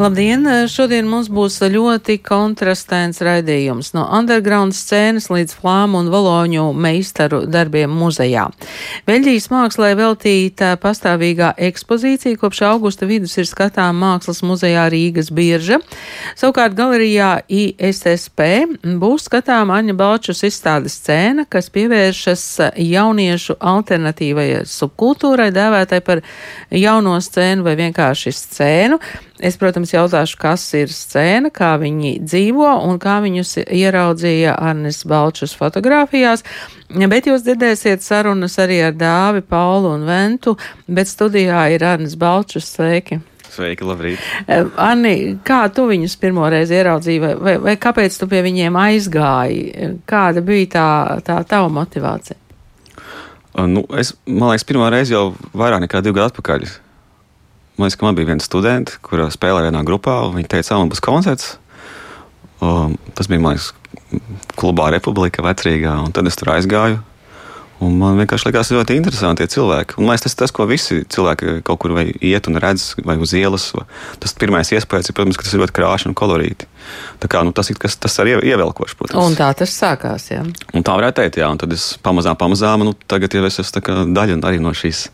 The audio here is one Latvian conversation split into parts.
Labdien! Šodien mums būs ļoti kontrastēns raidījums no underground scēnas līdz flāmu un valoņu meistaru darbiem muzejā. Beļģijas mākslē veltīta pastāvīgā ekspozīcija kopš augusta vidus ir skatām Mākslas muzejā Rīgas birža. Savukārt galerijā ISSP būs skatām Aņa Balčus izstādes scēna, kas pievēršas jauniešu alternatīvajai subkultūrai, dēvētai par jauno scēnu vai vienkārši scēnu. Es, protams, jautāšu, kas ir scēna, kā viņi dzīvo un kā viņus ieraudzīja Arnis Balčus fotografijās. Bet jūs dzirdēsiet sarunas arī ar Dāvi, Paulu un Ventu, bet studijā ir Arnis Balčus. Sveiki! Sveiki, labrīt! Anni, kā tu viņus pirmoreiz ieraudzīji, vai, vai, vai kāpēc tu pie viņiem aizgāji? Kāda bija tā, tā tava motivācija? Nu, es, man liekas, pirmā reize jau vairāk nekā divu gadu atpakaļ. Man man bija viena studente, kura spēlēja vienā grupā, un viņa teica, man būs koncerts. Um, tas bija, man liekas, klubā Republika vecrīgā, un tad es tur aizgāju. Un man vienkārši likās ļoti interesanti tie cilvēki. Un, liekas, tas ir tas, ko visi cilvēki kaut kur iet un redz, vai uz ielas. Tas pirmais iespējas ir, protams, ka tas ir ļoti krāšņi un kolorīti. Tā kā, nu, tas ir kas, tas arī ievelkoši, protams. Un tā tas sākās, jā. Un tā varētu teikt, jā. Un tad es pamazām, pamazām, nu, tagad jau es esmu daļa arī no šīs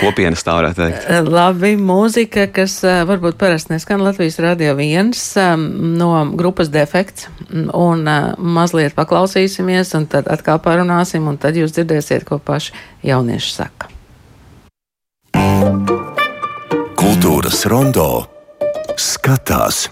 kopienas, tā varētu teikt. Labi, mūzika, kas varbūt parasti neskan Latvijas radio viens no grupas defekts. Un mazliet paklausīsimies, un tad atkal parunāsim, un tad jūs dzirdēsiet, ko paši jaunieši saka. Kultūras rondo skatās.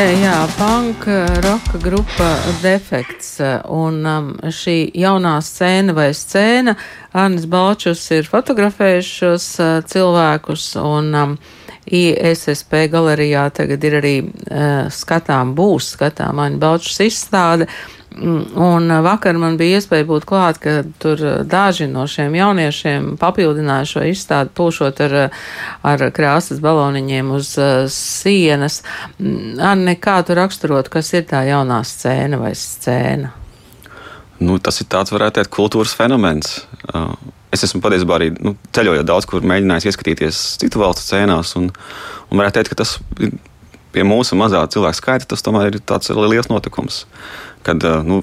Jā, punk roka grupa Defekts un um, šī jaunā scēna vai scēna, Arnis Balčus ir fotografējis šos uh, cilvēkus un um, ISSP galerijā tagad ir arī uh, skatām, būs skatām Arnis Balčus izstāde. Un vakar man bija iespēja būt klāt, ka tur daži no šiem jauniešiem papildināja šo izstādi, pūšot ar, ar krāsas baloniņiem uz sienas. Anne, kā tu raksturot, kas ir tā jaunā scēna vai scēna? Nu, tas ir tāds, varētu teikt, kultūras fenomens. Es esmu patiesībā arī nu, ceļojot daudz, kur mēģinājis ieskatīties citu valstu scēnās, un, un varētu teikt, ka tas pie mūsu mazā cilvēku skaita tas tomēr ir tāds liels notikums kad eh, nu,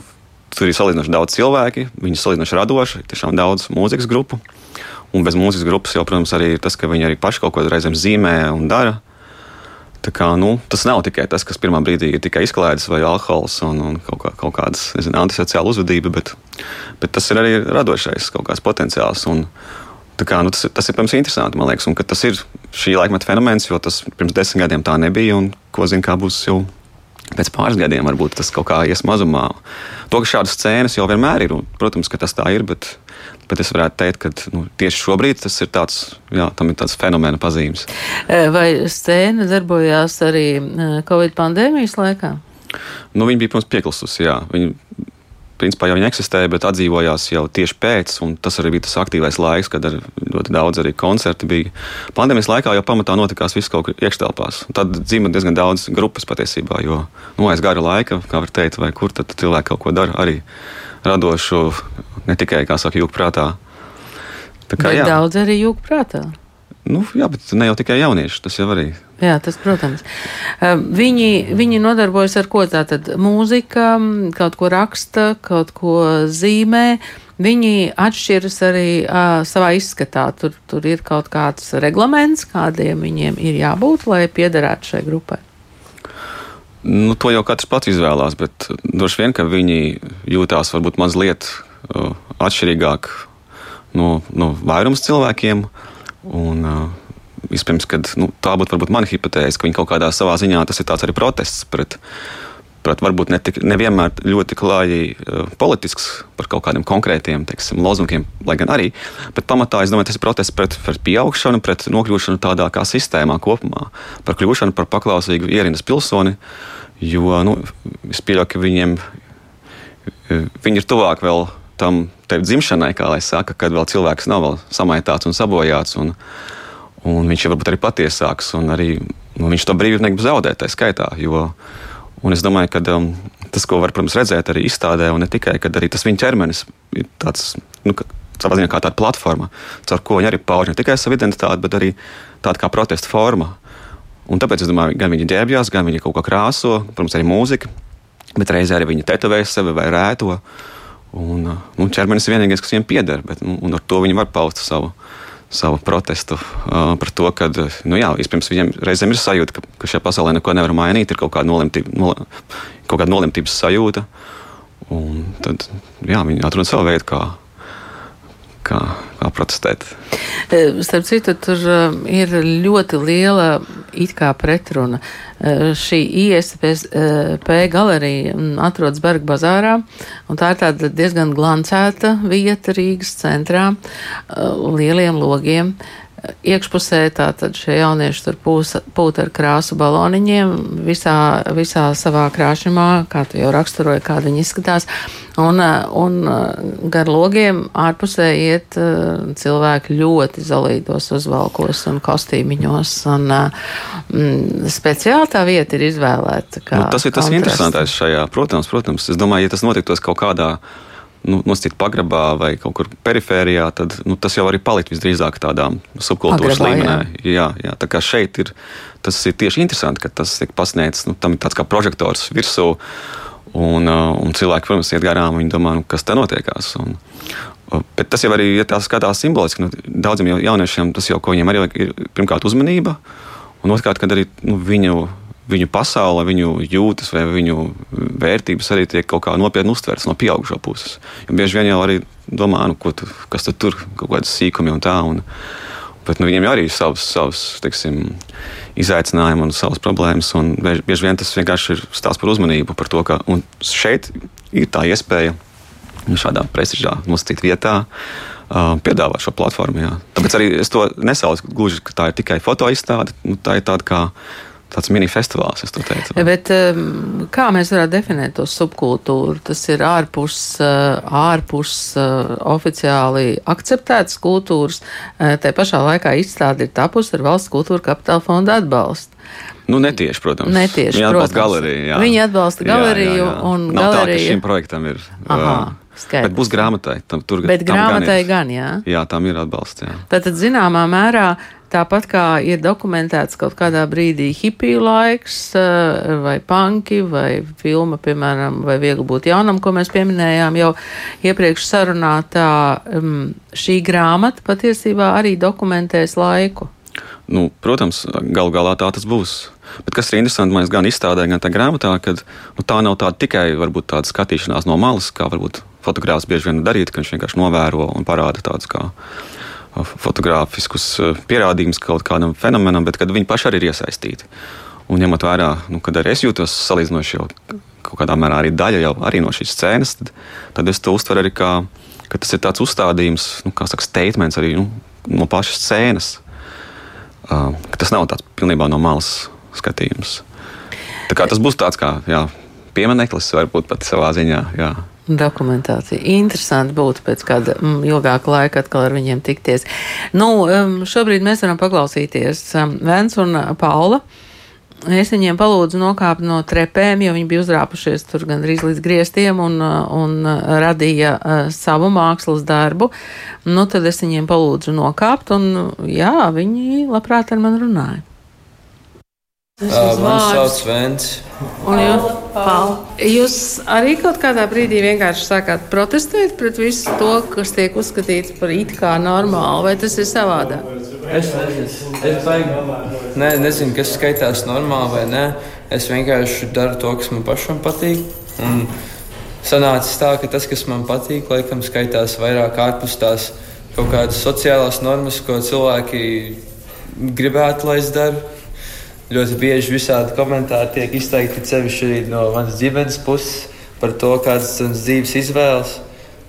tur ir salīdzinoši daudz cilvēki, viņi ir salīdzinoši radoši, tiešām daudz mūzikas grupu. Un bez mūzikas grupas jau, protams, arī tas, ka viņi arī paši kaut ko reizēm zīmē un dara. Tā kā, nu, tas nav tikai tas, kas pirmā brīdī ir tikai izklaides vai alkohols un, un kaut, kā, kaut kādas nezinu, antisociāla uzvedība, bet, bet tas ir arī radošais kaut kāds potenciāls. Un, kā, nu, tas, tas ir pirms interesanti, man liekas, un tas ir šī laikmeta fenomens, jo tas pirms desmit gadiem tā nebija, un ko zina, kā būs jau Pēc pāris gadiem varbūt tas kaut kā ies mazumā. To, ka šādas scēnas jau vienmēr ir, un, protams, ka tas tā ir, bet, bet es varētu teikt, ka nu, tieši šobrīd tas ir tāds, jā, tam ir tāds fenomena pazīmes. Vai scēna darbojās arī Covid pandēmijas laikā? Nu, viņa bija, protams, pieklususi, jā. Viņa principā jau viņi eksistēja, bet atdzīvojās jau tieši pēc, un tas arī bija tas aktīvais laiks, kad ļoti daudz arī koncerti bija. Pandēmijas laikā jau pamatā notikās viss kaut kur iekštelpās. Tad dzimta diezgan daudz grupas patiesībā, jo nu, aiz gara laika, kā var teikt, vai kur tad cilvēki kaut ko dara arī radošu, ne tikai, kā saka, jūg prātā. Tā kā, bet jā. daudz arī jūg prātā. Nu, jā, bet ne jau tikai jaunieši, tas jau arī. Jā, tas, protams. Viņi, viņi nodarbojas ar ko tātad mūzika, kaut ko raksta, kaut ko zīmē. Viņi atšķiras arī uh, savā izskatā. Tur, tur ir kaut kāds reglaments, kādiem viņiem ir jābūt, lai piederētu šai grupai. Nu, to jau katrs pats izvēlās, bet droši vien, ka viņi jūtās varbūt mazliet uh, atšķirīgāk no, no vairums cilvēkiem. Un, uh, Vispirms, kad nu, tā būtu varbūt mana hipotēze, ka viņi kaut kādā savā ziņā tas ir arī protests pret, pret varbūt ne tik, nevienmēr ļoti klāji uh, politisks par kaut kādiem konkrētiem teiksim, lozungiem, lai gan arī. Bet pamatā es domāju, tas ir protests pret, pret pieaugšanu, pret nokļūšanu tādā kā sistēmā kopumā, par kļūšanu par paklausīgu ierindas pilsoni. Jo nu, es pieļauju, ka viņiem viņi ir tuvāk vēl tam dzimšanai, kā lai saka, kad vēl cilvēks nav vēl samaitāts un sabojāts. Un, un viņš ir varbūt arī patiesāks. Arī, nu, viņš to brīvību negrib zaudēt, tā skaitā. Jo, un es domāju, ka um, tas, ko var protams, redzēt arī izstādē, un ne tikai arī tas viņa ķermenis, ir tāds. Nu, Savā ziņā kā tāda platforma, caur ko viņi arī pauž ne tikai savu identitāti, bet arī tāda kā protesta forma. Un tāpēc es domāju, gan viņi ģērbjās, gan viņi kaut ko krāso, protams, arī mūzika, bet reizē arī viņi tetovēs sevi vai rēto. Un, nu, ķermenis ir vienīgais, kas viņiem pieder, bet, nu, un ar to viņi var paust savu savu protestu uh, par to, ka nu, jā, viņiem reizēm ir sajūta, ka, ka šajā pasaulē neko nevar mainīt, ir kaut kāda nolemtība, nol, kaut kāda nolemtības sajūta. Un tad jā, viņi atrod savu veidu, kā, kā, kā protestēt. Starp citu, tur ir ļoti liela pretruna. Šī ISP galerija atrodas Berga bazārā, un tā ir tāda diezgan glancēta vieta Rīgas centrā, lieliem logiem iekšpusē tātad šie jaunieši tur pūs, pūt ar krāsu baloniņiem visā, visā savā krāšņumā, kā tu jau raksturoji, kā viņi izskatās. Un, un gar logiem ārpusē iet cilvēki ļoti zolītos uzvalkos un kostīmiņos. Un, mm, speciāli tā vieta ir izvēlēta. Nu, tas ir tas kontrasts. interesantais šajā. Protams, protams. Es domāju, ja tas notiktos kaut kādā nu, nosacīt pagrabā vai kaut kur perifērijā, tad nu, tas jau arī palikt visdrīzāk tādā subkultūras pagrabā, līmenī. Jā. Jā, jā, tā kā šeit ir tas ir tieši interesanti, ka tas tiek pasniegts, nu, tam ir tāds kā prožektors virsū. Un, uh, un cilvēki, protams, iet garām, viņi domā, nu, kas te notiekās. Un, uh, bet tas jau arī ir ja skatās simboliski. Nu, daudziem jauniešiem tas jau, ko viņiem arī ir pirmkārt uzmanība, un otrkārt, kad arī nu, viņu viņu pasaule, viņu jūtas vai viņu vērtības arī tiek kaut kā nopietni uztverts no pieaugušo puses. Jo bieži vien jau arī domā, nu, tu, kas tur kaut kādas sīkumi un tā. Un, bet nu, viņiem arī ir savs, savs teiksim, izaicinājumi un savas problēmas. Un bieži vien tas vienkārši ir stāsts par uzmanību, par to, ka šeit ir tā iespēja šādā prestižā nosacītā vietā. Piedāvā šo platformu. Jā. Tāpēc arī es to nesaucu gluži, ka tā ir tikai fotoizstāde. Nu, tā ir tāda kā tāds mini-festivāls, es teicu. Bet um, kā mēs varētu definēt to subkultūru? Tas ir ārpus, uh, ārpus uh, oficiāli akceptētas kultūras. Uh, tā pašā laikā izstāde ir tapusi ar valsts kultūra kapitāla fonda atbalstu. Nu, netieši, protams. Netieši, Viņi atbalsta protams. galeriju. Jā. Viņi atbalsta galeriju jā, jā, jā. un Nav galeriju. Tā, šim projektam ir. Aha. Skaidrs. Bet būs grāmatai. Tam, tur, Bet grāmatai gan, gan, jā. Jā, tam ir atbalsts. Jā. Tātad, zināmā mērā, Tāpat kā ir dokumentēts kaut kādā brīdī hipiju laiks, eh, vai panki, vai filma, piemēram, vai viegli būt jaunam, ko mēs pieminējām jau iepriekš sarunā, tā um, šī grāmata patiesībā arī dokumentēs laiku. Nu, protams, galu galā tā tas būs. Bet kas ir interesanti, man gan izstādē, gan tā grāmatā, ka nu, tā nav tāda tikai varbūt, tāda skatīšanās no malas, kā varbūt fotogrāfs bieži vien darīt, ka viņš vienkārši novēro un parāda tādas kā fotografiskus eh, pierādījumus kaut kādam fenomenam, bet kad viņi paši arī ir iesaistīti. Un ņemot vērā, nu, kad arī es jūtos salīdzinoši jau kaut kādā mērā arī daļa jau arī no šīs scēnas, tad, tad es to uztveru arī kā, tas ir tāds uzstādījums, nu, kā saka, statements arī nu, no pašas scēnas. Uh, tas nav tāds pilnībā no malas skatījums. Tas būs tāds kā jā, piemineklis, varbūt pat savā ziņā. Jā. Dokumentācija. Interesanti būtu pēc kāda mm, ilgāka laika atkal ar viņiem tikties. Nu, šobrīd mēs varam paklausīties Vens un Paula. Es viņiem palūdzu nokāpt no trepēm, jo viņi bija uzrāpušies tur gandrīz līdz griestiem un, un radīja uh, savu mākslas darbu. Nu, tad es viņiem palūdzu nokāpt, un jā, viņi labprāt ar mani runāja. Uh, man sauc Vents. Un jūs, Paul, jūs arī kaut kādā brīdī vienkārši sākāt protestēt pret visu to, kas tiek uzskatīts par it kā normālu, vai tas ir savādāk? Es nezinu, es baigi, ne, nezinu kas skaitās normāli vai nē. Es vienkārši daru to, kas man pašam patīk. Un sanācis tā, ka tas, kas man patīk, laikam skaitās vairāk ārpus tās kaut kādas sociālās normas, ko cilvēki gribētu, lai es daru ļoti bieži visādi komentāri tiek izteikti sevišķi no manas ģimenes puses par to, kādas ir dzīves izvēles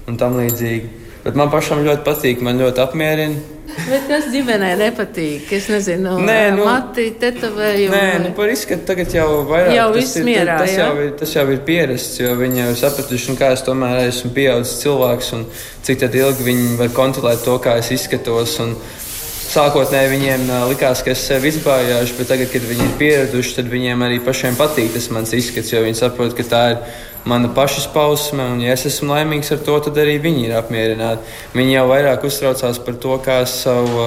un tam līdzīgi. Bet man pašam ļoti patīk, man ļoti apmierina. Bet kas ģimenē nepatīk? Es nezinu, nē, nu, mati, tetovējumu. Nē, nu, par izskatu tagad jau vairāk. Jau ir, mierā, tas, jā? jau ir, tas jau ir pierasts, jo viņi jau ir sapratuši, kā es tomēr esmu pieaudzis cilvēks un cik ilgi viņi var kontrolēt to, kā es izskatos. Un, sākotnēji viņiem likās, ka es sevi izbājāšu, bet tagad, kad viņi ir pieraduši, tad viņiem arī pašiem patīk tas mans izskats, jo viņi saprot, ka tā ir mana pašizpausme, un ja es esmu laimīgs ar to, tad arī viņi ir apmierināti. Viņi jau vairāk uztraucās par to, kā es savu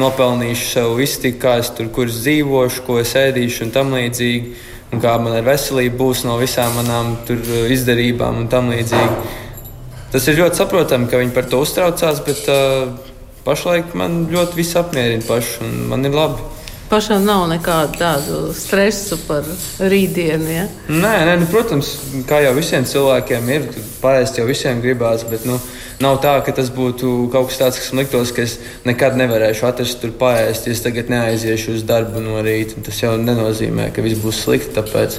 nopelnīšu, savu iztiku, kā es tur, kur dzīvošu, ko es ēdīšu un tam līdzīgi, un kā man ar veselību būs no visām manām tur izdarībām un tam līdzīgi. Tas ir ļoti saprotami, ka viņi par to uztraucās, bet uh, pašlaik man ļoti viss apmierina pašu, un man ir labi. Pašam nav nekādu tādu stresu par rītdienu. Ja? Nē, nē nu, protams, kā jau visiem cilvēkiem ir, pārējais jau visiem gribās. Bet, nu, nav tā, ka tas būtu kaut kas tāds, kas man liktos, ka es nekad nevarēšu atrast tur pārējais, ja es tagad neaiziešu uz darbu no rīta. Tas jau nenozīmē, ka viss būs slikti. Tāpēc.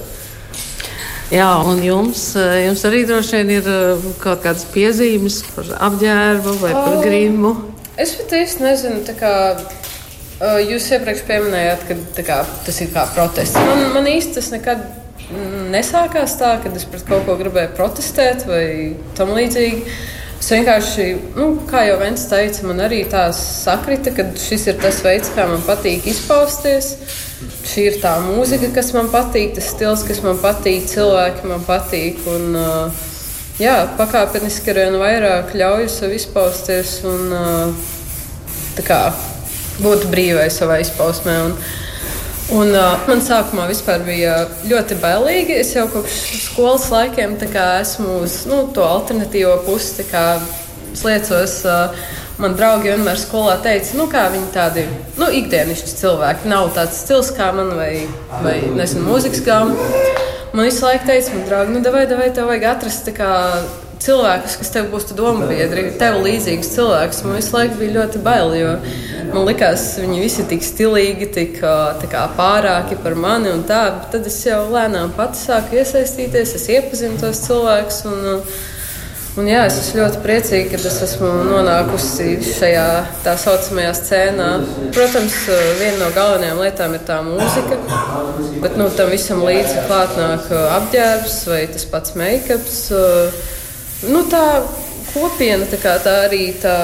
Jā, un jums, jums arī droši vien ir uh, kaut kādas piezīmes par apģērbu vai par grimu. Es pat īsti nezinu, kā jūs iepriekš pieminējāt, ka kā, tas ir kā protests. Man, man īsti tas nekad nesākās tā, ka es pret kaut ko gribēju protestēt vai tam līdzīgi. Es vienkārši, nu, kā jau viens teica, man arī tā sakrita, ka šis ir tas veids, kā man patīk izpausties. Šī ir tā mūzika, kas man patīk, tas stils, kas man patīk, cilvēki man patīk. Un, uh, jā, pakāpeniski ar vien vairāk ļauju sev izpausties un kā, būt brīvai savā izpausmē. Un, Un, uh, man sākumā bija ļoti bailīgi. Es jau kopš skolas laikiem esmu uz nu, to alternatīvo pusi. Es liecos, uh, man draugi vienmēr skolā teica, nu, kā viņi tādi nu, ikdienišķi cilvēki. Nav tāds stils kā man vai, vai nezinu, mūzikas gāma. Man visu laiku teica, man draugi, nu, vai, vai tev vajag atrast cilvēkus, kas tev būs domu biedri, tev līdzīgs cilvēks. Man visu laiku bija ļoti bail, jo man likās, viņi visi tik stilīgi, tik kā, pārāki par mani un tā. Tad es jau lēnām pati sāku iesaistīties, es iepazinu tos cilvēkus. Un, Un jā, es esmu ļoti priecīga, ka es esmu nonākusi šajā tā saucamajā scēnā. Protams, viena no galvenajām lietām ir tā mūzika, bet nu, tam visam līdzi klāt nāk apģērbs vai tas pats make-ups. Nu, tā kopiena, tā, tā arī tā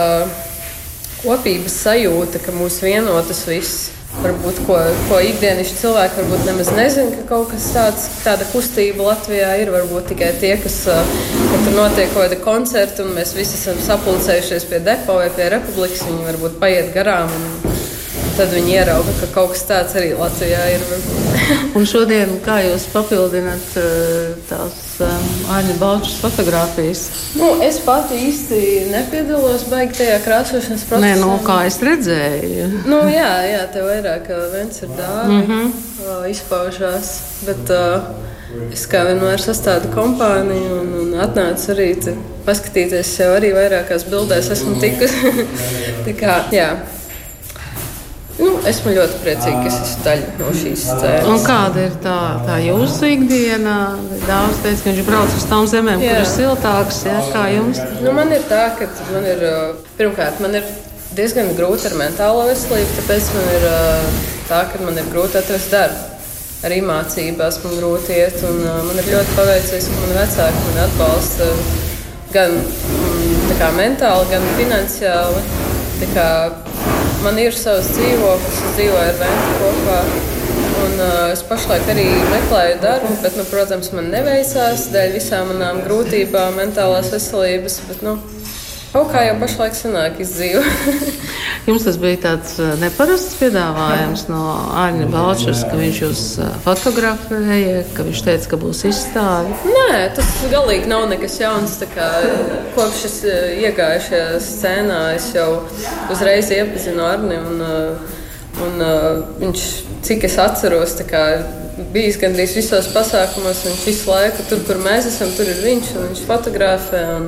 kopības sajūta, ka mūs vieno tas viss. Varbūt, ko, ko ikdienišķi cilvēki varbūt nemaz nezina, ka kaut kas tāds, tāda kustība Latvijā ir. Varbūt tikai tie, kas ka tur notiek kaut kāda koncerta, un mēs visi esam sapulcējušies pie depo vai pie republikas, viņi varbūt paiet garām. Un, tad viņi ierauga, ka kaut kas tāds arī Latvijā ir. un šodien, kā jūs papildināt eh, tās um, Aņa Balčas fotogrāfijas? Nu, es pati īsti nepiedalos baigi tajā krāsošanas procesā. Nē, no kā es redzēju. nu, jā, jā, tev vairāk viens ir dāvi, mm -hmm. izpaužās. Bet, uh, Es kā vienmēr sastādu kompāniju un, un atnācu arī paskatīties, jau arī vairākās bildēs esmu tikusi. Tā kā, jā, Nu, esmu ļoti priecīga, ka es esmu daļa no šīs. Un kāda ir tā, tā jūsu ikdiena? Dāvs teica, ka viņš brauc uz tām zemēm, jā. kur ir siltāks. Jā, kā jums? Nu, man ir tā, ka man ir, pirmkārt, man ir diezgan grūti ar mentālo veselību, tāpēc man ir tā, ka man ir grūti atrast darbu. Arī mācībās man grūti iet, un man ir ļoti paveicies, ka mani vecāki mani atbalsta gan mm, kā, mentāli, gan finansiāli. Kā, Man ir savs dzīvoklis, es dzīvoju ar Ventu kopā. Un, uh, es pašlaik arī meklēju darbu, bet, nu, protams, man neveicās dēļ visām manām grūtībām, mentālās veselības. Bet, nu, Kaut kā jau pašlaik sanāk izdzīvot. Jums tas bija tāds uh, neparasts piedāvājums no Ārņa Balčas, ka viņš jūs uh, fotografēja, ka viņš teica, ka būs izstāde. Nē, tas galīgi nav nekas jauns. Kopš es uh, iegāju šajā scēnā, es jau uzreiz iepazinu Arni. Un, un, viņš, cik es atceros, kā, bijis gandrīz visos pasākumos. Viņš visu laiku tur, kur mēs esam, tur ir viņš un viņš fotografē. Un,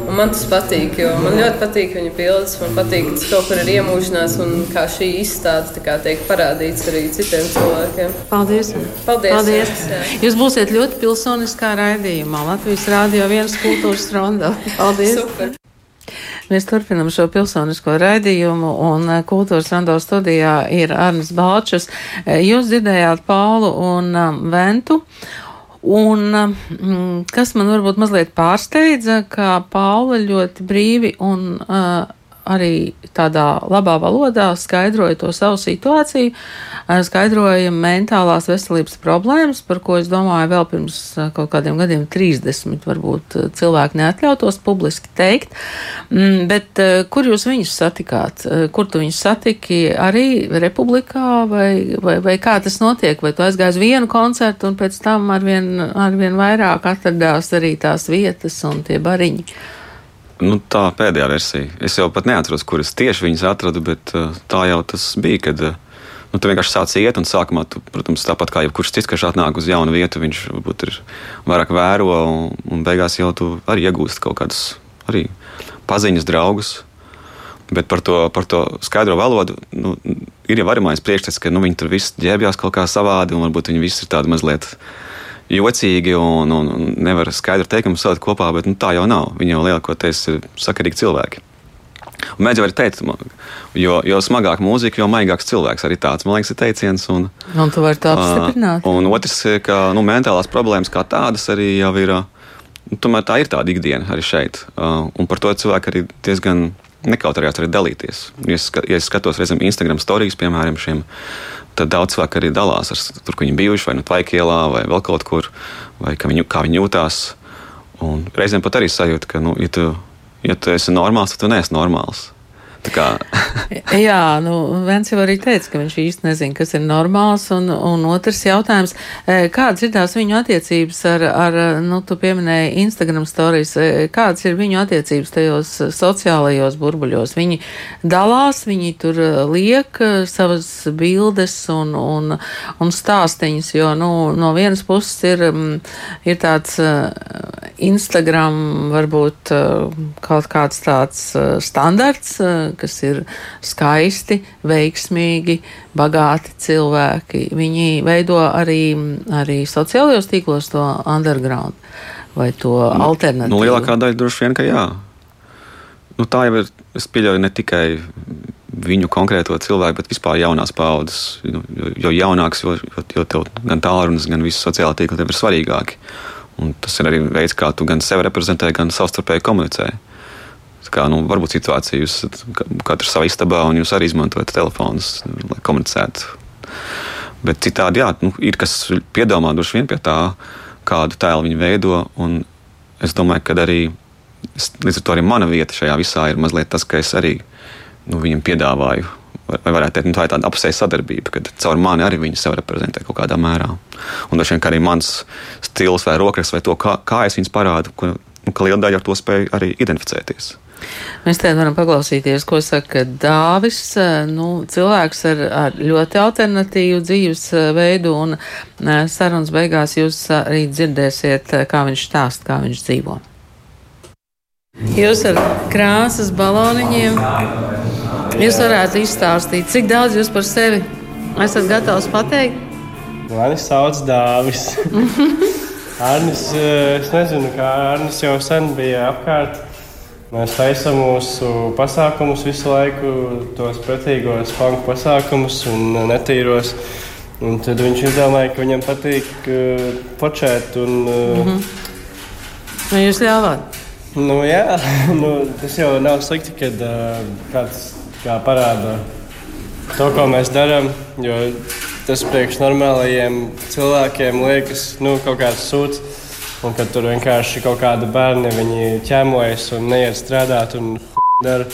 un man tas patīk, jo man ļoti patīk viņa bildes. Man patīk, ka tas kaut kur ir iemūžināts un kā šī izstāde kā tiek parādīts arī citiem cilvēkiem. Paldies! Paldies! Paldies. Jā. Jūs būsiet ļoti pilsoniskā raidījumā Latvijas Rādio vienas kultūras ronda. Paldies! Super. Mēs turpinam šo pilsonisko raidījumu, un eh, kultūras rando studijā ir Arnis Balčus. Eh, jūs dzirdējāt Paulu un um, Ventu. Un um, kas man varbūt mazliet pārsteidza, ka Paula ļoti brīvi un uh, arī tādā labā valodā skaidroja to savu situāciju, skaidroja mentālās veselības problēmas, par ko es domāju vēl pirms kaut kādiem gadiem 30 varbūt cilvēki neatļautos publiski teikt. Mm, bet kur jūs viņus satikāt? Kur tu viņus satiki? Arī republikā vai, vai, vai kā tas notiek? Vai tu aizgāji uz vienu koncertu un pēc tam arvien, arvien vairāk atradās arī tās vietas un tie bariņi? Nu, tā pēdējā versija. Es jau pat neatceros, kuras tieši viņas atradu, bet tā jau tas bija. Kad, uh, nu, tu vienkārši sāc iet, un sākumā, tu, protams, tāpat kā jebkurš cits, kas atnāk uz jaunu vietu, viņš varbūt ir vairāk vēro, un, un beigās jau tu arī iegūsti kaut kādus arī paziņas draugus. Bet par to, par to skaidro valodu nu, ir jau varamais priekšstats, ka nu, viņi tur viss ģērbjās kaut kā savādi, un varbūt viņi visi ir tādi mazliet jocīgi un, un, un nevar skaidri mums savādi kopā, bet nu, tā jau nav. Viņi jau lielākoties ir sakarīgi cilvēki. Un jau arī teikt, jo, jo smagāka mūzika, jo maigāks cilvēks. Arī tāds, man liekas, ir teiciens. Un, un tu vari to apstiprināt. Un otrs, ka nu, mentālās problēmas kā tādas arī jau ir. Nu, tomēr tā ir tāda ikdiena arī šeit. Un par to cilvēki arī diezgan nekautrējās arī dalīties. Ja es, ja es skatos reizēm Instagram stāstus, piemēram, šiem, tad daudz cilvēku arī dalās ar to, kur viņi bijuši, vai nu Tvaikielā, vai vēl kaut kur, vai kā viņi, kā viņi jūtās. Un reizēm pat arī sajūta, ka, nu, ja tu ja tu esi normāls, tad tu neesi normāls. Jā, nu, viens jau arī teica, ka viņš īsti nezina, kas ir normāls, un, un otrs jautājums, e, kādas ir tās viņu attiecības ar, ar nu, tu pieminēji Instagram stories, e, kādas ir viņu attiecības tajos sociālajos burbuļos? Viņi dalās, viņi tur liek savas bildes un, un, un stāstiņus, jo, nu, no vienas puses ir, ir tāds e, Instagram varbūt kaut kāds tāds standarts, kas ir skaisti, veiksmīgi, bagāti cilvēki. Viņi veido arī, arī sociālajos tīklos to underground vai to nu, alternatīvu. Nu, lielākā daļa droši vien, ka jā. Nu, tā jau ir, es pieļauju, ne tikai viņu konkrēto cilvēku, bet vispār jaunās paudzes. Nu, jo, jo jaunāks, jo, jo, tev gan tālrunis, gan visi sociālai tīkli ir svarīgāki. Un tas ir arī veids, kā tu gan sevi reprezentē, gan savstarpēji komunicē. Kā, nu, varbūt situācija, jūs katrs savā istabā un jūs arī izmantojat telefonus, lai komunicētu. Bet citādi, jā, nu, ir kas piedomā droši vien pie tā, kādu tēlu viņi veido. Es domāju, ka arī es, līdz ar to arī mana vieta šajā visā ir mazliet tas, ka es arī nu, viņam piedāvāju. Vai varētu teikt, nu, tā ir tāda apseja sadarbība, kad caur mani arī viņi sev reprezentē kaut kādā mērā. Un droši vien arī mans stils vai rokraksts vai to, kā, kā es viņus parādu, ka, nu, ka liela daļa ar to spēju arī identificēties. Mēs te varam paklausīties, ko saka Dāvis. Nu, cilvēks ar, ar ļoti alternatīvu dzīves veidu, un sarunas beigās jūs arī dzirdēsiet, kā viņš stāst, kā viņš dzīvo. Jūs ar krāsas baloniņiem, jūs varētu izstāstīt, cik daudz jūs par sevi esat gatavs pateikt? Mani sauc Dāvis. Arnis, es nezinu, kā Arnis jau sen bija apkārt. Mēs taisām mūsu pasākumus visu laiku, tos pretīgos funku pasākumus un netīros. Un tad viņš izdomāja, ka viņam patīk uh, počēt. Un, uh, mm -hmm. Vai jūs ļāvāt? Nu, jā, nu, tas jau nav slikti, kad uh, kāds kā parāda to, ko mēs darām. Jo tas priekš normālajiem cilvēkiem liekas nu, kaut kāds sūds. Un kad tur vienkārši kaut kādi bērni ķēmojas un neiet strādāt un dara.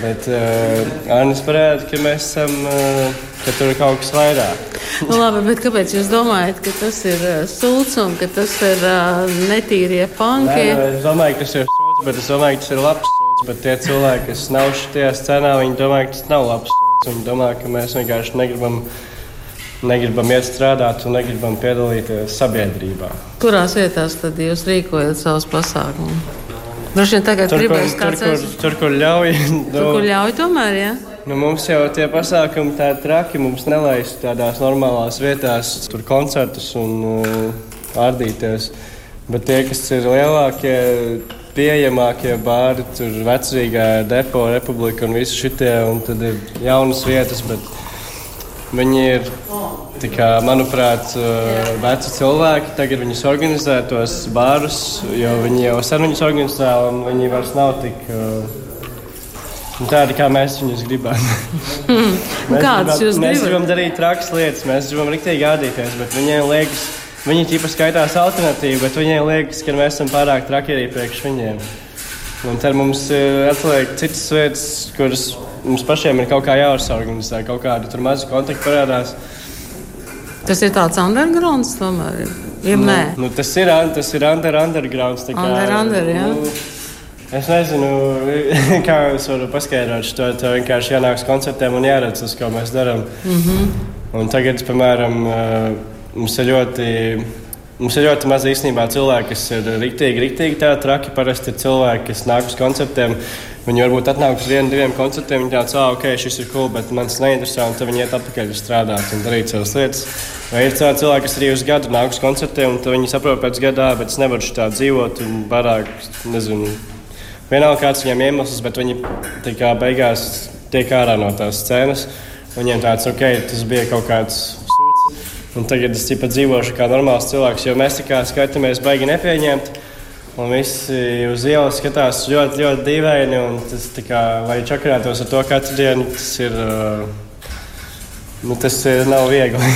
Bet uh, Arnēs parāda, ka mēs esam, uh, ka tur ir kaut kas vairāk. nu, labi, bet kāpēc jūs domājat, ka tas ir uh, sūds un ka tas ir uh, netīrie panki? Nē, es domāju, ka tas ir sūds, bet es domāju, ka tas ir labs sūds. Bet tie cilvēki, kas nav šajā scenā, viņi domā, ka tas nav labs sūds. Viņi domā, ka mēs vienkārši negribam negribam iet strādāt un negribam piedalīties sabiedrībā. Kurās vietās tad jūs rīkojat savus pasākumus? Droši vien tagad gribēs kāds tur, kur, tur, kur ļauj. Tur, kur ļauj tomēr, jā? Ja? Nu, mums jau tie pasākumi tā traki mums nelaiž tādās normālās vietās, tur koncertus un uh, ārdīties. Bet tie, kas ir lielākie, pieejamākie bāri, tur vecrīgā depo, republika un visi šitie, un tad ir jaunas vietas, bet Viņi ir, kā, manuprāt, eh, veci cilvēki. Tagad viņus organizē tos bārus, jo viņi jau sen viņus organizē, un viņi vairs nav tik, eh, Un tādi, kā mēs viņus gribam. mēs Kādas jūs mēs gribat? gribam darīt trakas lietas, mēs gribam riktīgi ādīties, bet viņiem liekas, viņi ķipa skaitās alternatīva, bet viņiem liekas, ka mēs esam pārāk traki arī priekš viņiem. Un tad mums ir atliek citas lietas, kuras mums pašiem ir kaut kā jāuzorganizē, kaut kādi tur mazi kontakti parādās. Tas ir tāds undergrounds, tomēr. Ir nē. Nu, tas ir, tas ir under, undergrounds. kā, Under, under, jā. nu, Es nezinu, kā es varu paskaidrot to. Tev vienkārši jānāk uz koncertiem un jāredz, tas, ko mēs darām. Mm. -hmm. Un tagad, piemēram, eh, mums ir ļoti. Mums ir ļoti maz īstenībā cilvēki, kas ir rīktīgi, rīktīgi tā traki. Parasti ir cilvēki, kas nāk uz koncertiem. Viņi varbūt atnāk uz vienu, diviem koncertiem. Viņi tāds, ah, ok, šis ir cool, bet man tas neinteresē. Un tad viņi iet atpakaļ uz strādāt un darīt savas lietas. Vai ir tādi cilvēki, kas arī uz gadu nāk uz koncertiem, un viņi saprot pēc gada, bet es nevaru šitā dzīvot un pārāk, nezinu, vienalga kāds viņiem iemesls, bet viņi tā kā beigās tiek ārā no tās scēnas. Viņiem tāds, ok, tas bija kaut kāds. Un tagad es tikai dzīvošu kā normāls cilvēks, jo mēs tā kā skatāmies baigi nepieņemt. Un visi uz ielas skatās ļoti, ļoti dīvaini. un Tas, kā, lai čakarētos ar to katru dienu, tas ir. Uh, nu, tas ir, nav viegli.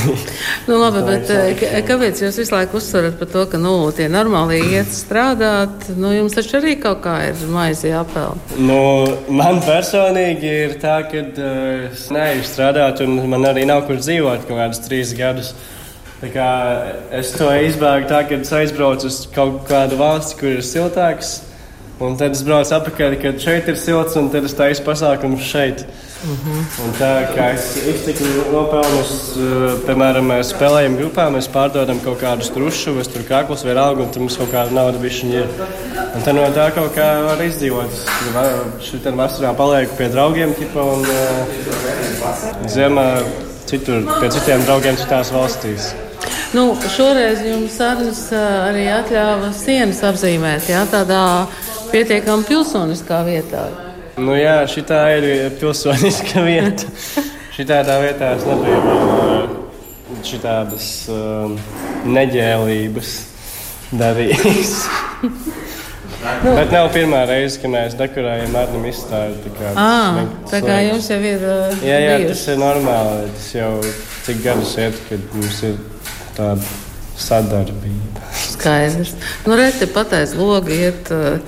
Nu, labi, bet eh, kāpēc jūs visu laiku uzsverat par to, ka nu, tie normāli iet strādāt? Nu, jums taču arī kaut kā ir maize jāpelna. Nu, man personīgi ir tā, ka uh, es neeju strādāt, un man arī nav kur dzīvot kaut kādus trīs gadus. Es to izbēgu tā, ka es aizbraucu uz kaut kādu valsti, kur ir siltāks. Un tad es braucu atpakaļ, kad šeit ir silts, un tad es taisu pasākumu šeit. -huh. Un tā kā es iztiku nopelnus, uh, piemēram, mēs spēlējam grupā, mēs pārdodam kaut kādus trušus, tur kāklus vai augu, un tur mums kaut kāda nauda bišķiņa ir. Un tad no tā kaut kā var izdzīvot. Šitā vasarā palieku pie draugiem, tipa, un uh, ziemā citur, pie citiem draugiem citās valstīs. Nu, šoreiz jums Arnis eh, arī atļāva sienas apzīmēt, jā, tādā pietiekami pilsoniskā vietā. Nu, jā, šī ir pilsoniska vieta. Šitā vietā es nebiju šādas um, neģēlības darījis. Bet nav pirmā reize, kad mēs dekorējam Arnam izstādi. Tā kā, À, tā kā jums jau ir. Uh, Jā, jā, bijuši. tas ir normāli. Tas jau cik gadus iet, kad mums ir tāda sadarbība. Skaidrs. Nu, reti pateic, logi iet uh,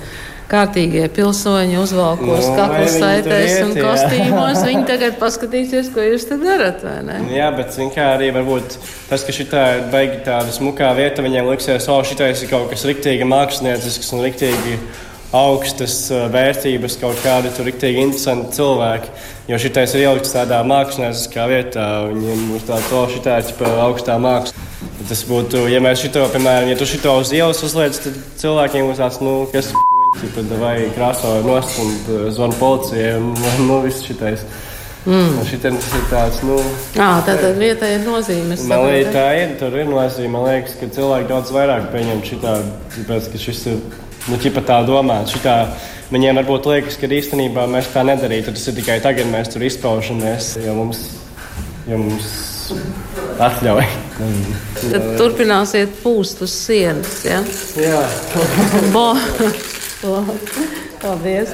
kārtīgie pilsoņi uzvalkos, Nu, nu, kaklu saitēs un kostīmos. Viņi tagad paskatīsies, ko jūs te darat, vai ne? Jā, bet zin kā arī varbūt tas, ka šī ir baigi tāda smukā vieta, viņiem liksies, o, šitais ir kaut kas riktīgi māksliniecisks un riktīgi augstas uh, vērtības, kaut kādi tur riktīgi interesanti cilvēki. Jo šitais ir ielikts tādā mākslinieckā vietā, viņiem ir tā, to šitā ir augstā māksla. Tas būtu, ja mēs šito, piemēram, ja tu šito uz ielas uzliec, tad cilvēkiem būs tāds, nu, kas Tipa, vai krāso nost un uh, zvanu policijai un nu, viss šitais. Mm. Šitais ir tāds, nu, Jā, tātad vietai ir nozīme. es Man liekas, tā ir. Tur ir nozīme. Man liekas, ka cilvēki daudz vairāk pieņem šitā, tāpēc, ka šis ir nu, ķipa tā domāts. Šitā, viņiem varbūt liekas, ka īstenībā mēs tā nedarītu. Tas ir tikai tagad, mēs tur izpaužamies, jo mums, jo mums atļauj. Tad turpināsiet pūst uz sienas. Ja? Jā, Bo... Paldies!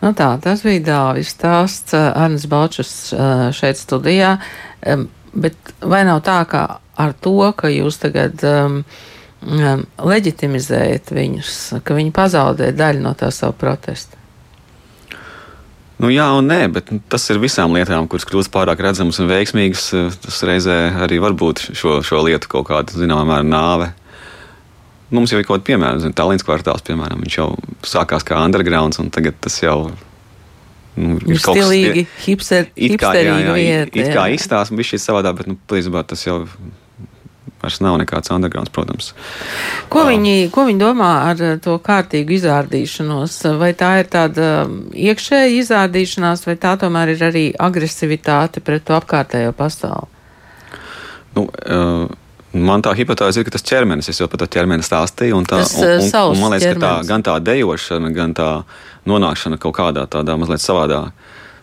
Nu tā, tas bija Dāvis stāsts, uh, Arnis Balčus uh, šeit studijā. Bet vai nav tā, ka ar to, ka jūs tagad um, leģitimizējat viņus, ka viņi pazaudē daļu no tā savu protestu? Nu, jā, un nē, bet nu, tas ir visām lietām, kuras kļūst pārāk redzamas un veiksmīgas. eh, Tas reizē arī var būt šo, šo lietu kaut kāda zināmā mērā nāve. Nu, mums jau ir kaut kāda piemēra, zin, Tallinas kvartāls, piemēram, viņš jau sākās kā undergrounds, un tagad tas jau nu, Ir kaut kas- stilīgi, hipster, It kā, jā, jā, vieta. it, it kā izstāsta, bija šis savādāk, bet, nu, patiesībā tas jau vairs nav nekāds undergrounds, protams. Ko viņi, ko viņi domā ar to kārtīgu izrādīšanos? Vai tā ir tāda um, iekšēja izrādīšanās, vai tā tomēr ir arī agresivitāte pret to apkārtējo pasauli? Nu, uh, Man tā hipotēze ir, ka tas ķermenis, es jau par to ķermeni stāstīju, un tā, Tas, un, uh, un, savs un man liekas, ka tā, ķermenis. gan tā dejošana, gan tā nonākšana kaut kādā tādā mazliet savādā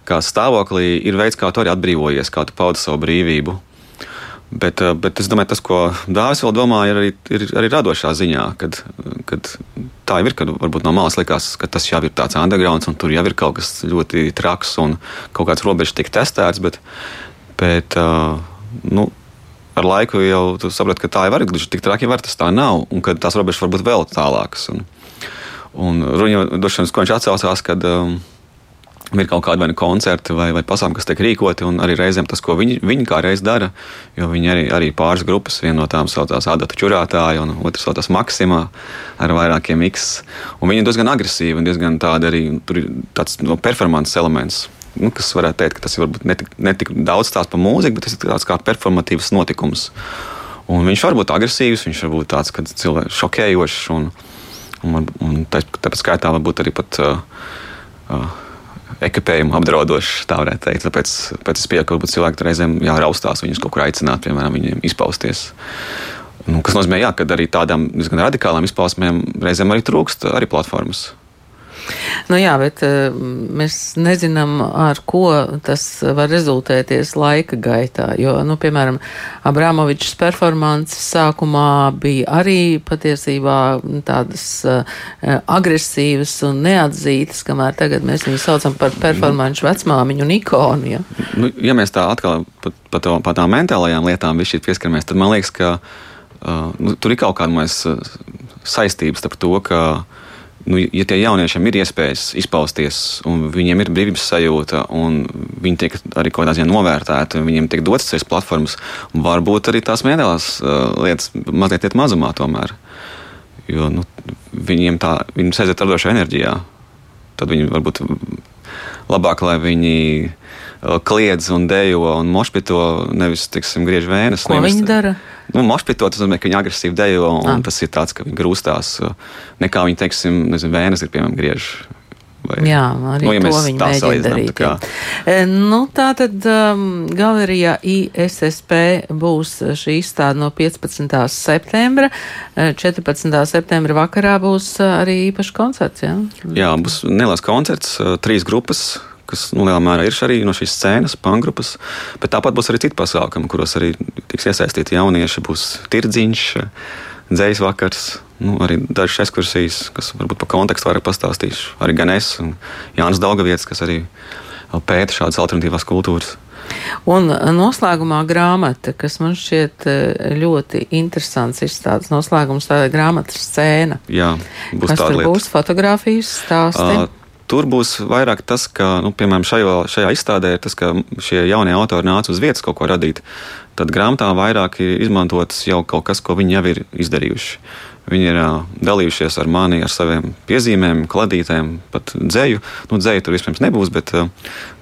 kā stāvoklī ir veids, kā tu arī atbrīvojies, kā tu paudi savu brīvību. Bet, uh, bet es domāju, tas, ko Dārzs vēl domā, ir arī, ir arī radošā ziņā, kad, kad tā jau ir, kad varbūt no malas likās, ka tas jau ir tāds underground, un tur jau ir kaut kas ļoti traks un kaut kāds robežs tiek testēts. Bet, bet uh, nu, ar laiku jau saproti, ka tā jau ir gluži tik traki, var tas tā nav, un ka tās robežas var būt vēl tālākas. Un, un vien, ko viņš atsaucās, kad. Um, ir kaut kādi nu koncerti vai, vai pasākumi, kas tiek rīkoti, un arī reizēm tas, ko viņi, viņi kā reiz dara, jo viņi arī, arī pāris grupas, viena no tām saucās Adata Čurātāja, un otrs saucās Maksimā ar vairākiem X. Un viņi ir diezgan agresīvi un diezgan tādi arī tur ir tāds no performances elements. Nu, kas varētu teikt, ka tas ir varbūt netik, netik daudz stāsts par mūziku, bet tas ir tāds kā performatīvs notikums. Un viņš var būt agresīvs, viņš var būt tāds, kad cilvēks šokējošs, un, un, un tāpēc skaitā varbūt arī pat. Uh, uh, ekipējumu apdraudošs, tā varētu teikt. Tāpēc, tāpēc es pieņemu, ka varbūt cilvēki reizēm jāraustās viņus kaut kur aicināt, piemēram, viņiem izpausties. Nu, kas nozīmē, jā, ka arī tādām diezgan radikālām izpausmēm reizēm arī trūkst arī platformas. Nu jā, bet uh, mēs nezinām, ar ko tas var rezultēties laika gaitā. Jo, nu, piemēram, Abramovičs performances sākumā bija arī patiesībā tādas uh, agresīvas un neatzītas, kamēr tagad mēs viņu saucam par performanču vecmāmiņu un ikonu. Ja, nu, ja mēs tā atkal pa, pa, to, pa tām mentālajām lietām pieskaramies, tad man liekas, ka uh, nu, tur ir kaut kāda saistības starp to, ka nu, ja tie jauniešiem ir iespējas izpausties, un viņiem ir brīvības sajūta, un viņi tiek arī kaut kādā ziņā novērtēti, un viņiem tiek dotas šīs platformas, varbūt arī tās mēdēlās uh, lietas mazliet iet mazumā tomēr. Jo nu, viņiem tā, viņi aiziet radošā enerģijā. Tad viņi varbūt labāk, lai viņi uh, kliedz un dejo un mošpito, nevis, teiksim, griež vēnes. Ko nevis, viņi dara? Nu, Mošpito tas nozīmē, ka viņi agresīvi dejo, un ah. tas ir tāds, ka viņi grūstās. Nekā viņi, teiksim, nezinu, vēnes ir, piemēram, griež. Vai, jā, arī nu, ja to viņi mēģina darīt. Tā, e, nu, tā tad um, galerijā ISSP būs šī izstāde no 15. septembra. 14. E, septembra vakarā būs arī īpašs koncerts. Jā, jā būs neliels koncerts, trīs grupas kas nu, lielā mērā ir arī no šīs scēnas, pangrupas, bet tāpat būs arī citi pasākumi, kuros arī tiks iesaistīti jaunieši. Būs tirdziņš, dzējas vakars, nu, arī dažas ekskursijas, kas varbūt par kontekstu vairāk pastāstīšu. Arī gan es un Jānis Daugavietis, kas arī pēta šādas alternatīvās kultūras. Un noslēgumā grāmata, kas man šķiet eh, ļoti interesants izstādes noslēgums, tā ir grāmatas scēna. Jā, būs kas tāda lieta. Būs fotografijas stāsti. Uh, Tur būs vairāk tas, ka, nu, piemēram, šajo, šajā izstādē ir tas, ka šie jaunie autori nāca uz vietas kaut ko radīt. Tad grāmatā vairāk ir izmantotas jau kaut kas, ko viņi jau ir izdarījuši. Viņi ir dalījušies ar mani, ar saviem piezīmēm, kladītēm, pat dzēju. Nu, dzēju tur vispirms nebūs, bet,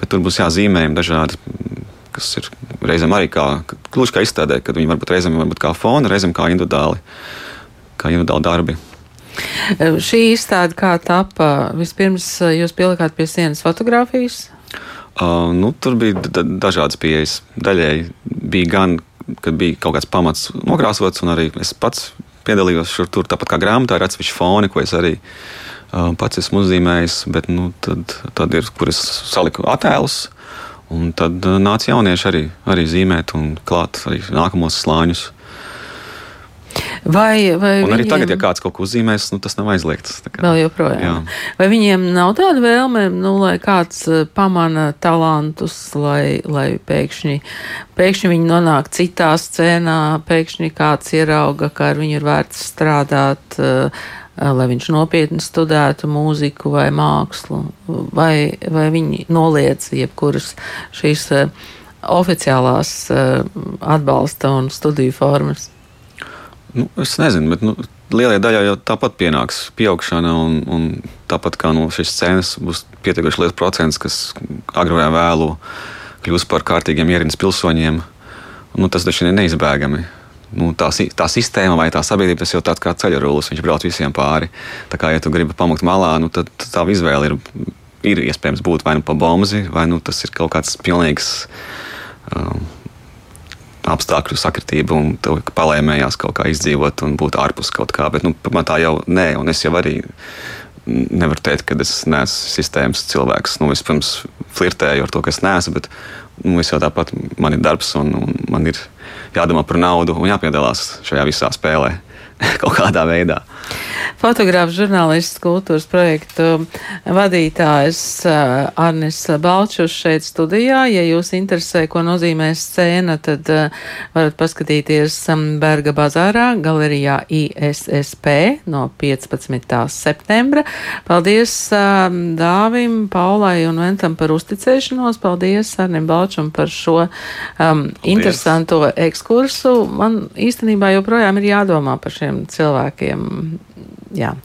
bet tur būs jāzīmējumi dažādi, kas ir reizēm arī kā, gluži kā izstādē, kad viņi varbūt reizēm varbūt kā fona, reizēm kā individuāli, kā individuāli darbi. Šī izstāde kā tapa? Vispirms jūs pielikāt pie sienas fotografijas? Uh, nu, tur bija dažādas pieejas. Daļēji bija gan, kad bija kaut kāds pamats nokrāsots, un arī es pats piedalījos šur tur, tāpat kā grāmatā, ir atsevišķi foni, ko es arī uh, pats esmu uzzīmējis, bet nu, tad, tad ir, kur es saliku attēlus, un tad nāca jaunieši arī, arī zīmēt un klāt arī nākamos slāņus. Vai, vai un arī viņiem... tagad, ja kāds kaut ko uzzīmēs, nu, tas nav aizliegts. Vēl joprojām. Jā. Vai viņiem nav tāda vēlme, nu, lai kāds eh, pamana talantus, lai, lai pēkšņi, pēkšņi viņi nonāk citā scēnā, pēkšņi kāds ierauga, ka ar viņu ir vērts strādāt, eh, lai viņš nopietni studētu mūziku vai mākslu, vai, vai viņi noliedz jebkuras šīs eh, oficiālās atbalsta un studiju formas? Nu, es nezinu, bet nu, lielajai daļai jau tāpat pienāks pieaugšana, un, un tāpat kā no nu, šīs scēnas būs pietiekoši liels procents, kas agrāk vai vēlu kļūs par kārtīgiem ierīnas pilsoņiem. Nu, tas taču ir neizbēgami. Nu, tā, tā sistēma vai tā sabiedrība tas jau tāds kā rullis, viņš brauc visiem pāri. Tā kā, ja tu gribi pamukt malā, nu, tad tā izvēle ir, ir iespējams būt vai nu pa bomzi, vai nu tas ir kaut kāds pilnīgs. Um, apstākļu sakritību un to palēmējās kaut kā izdzīvot un būt ārpus kaut kā. Bet nu, pamatā jau nē, un es jau arī nevaru teikt, ka es neesmu sistēmas cilvēks. Nu, es pirms flirtēju ar to, ka es neesmu, bet nu, es jau tāpat man ir darbs un, un man ir jādomā par naudu un jāpiedalās šajā visā spēlē kaut kādā veidā. Fotogrāfs, žurnālists, kultūras projektu vadītājs uh, Arnis Balčus šeit studijā. Ja jūs interesē, ko nozīmē scēna, tad uh, varat paskatīties um, Berga bazārā galerijā ISSP no 15. septembra. Paldies um, Dāvim, Paulai un Ventam par uzticēšanos. Paldies Arnim Balčum par šo um, Paldies. interesanto ekskursu. Man īstenībā joprojām ir jādomā par šiem cilvēkiem. Jā.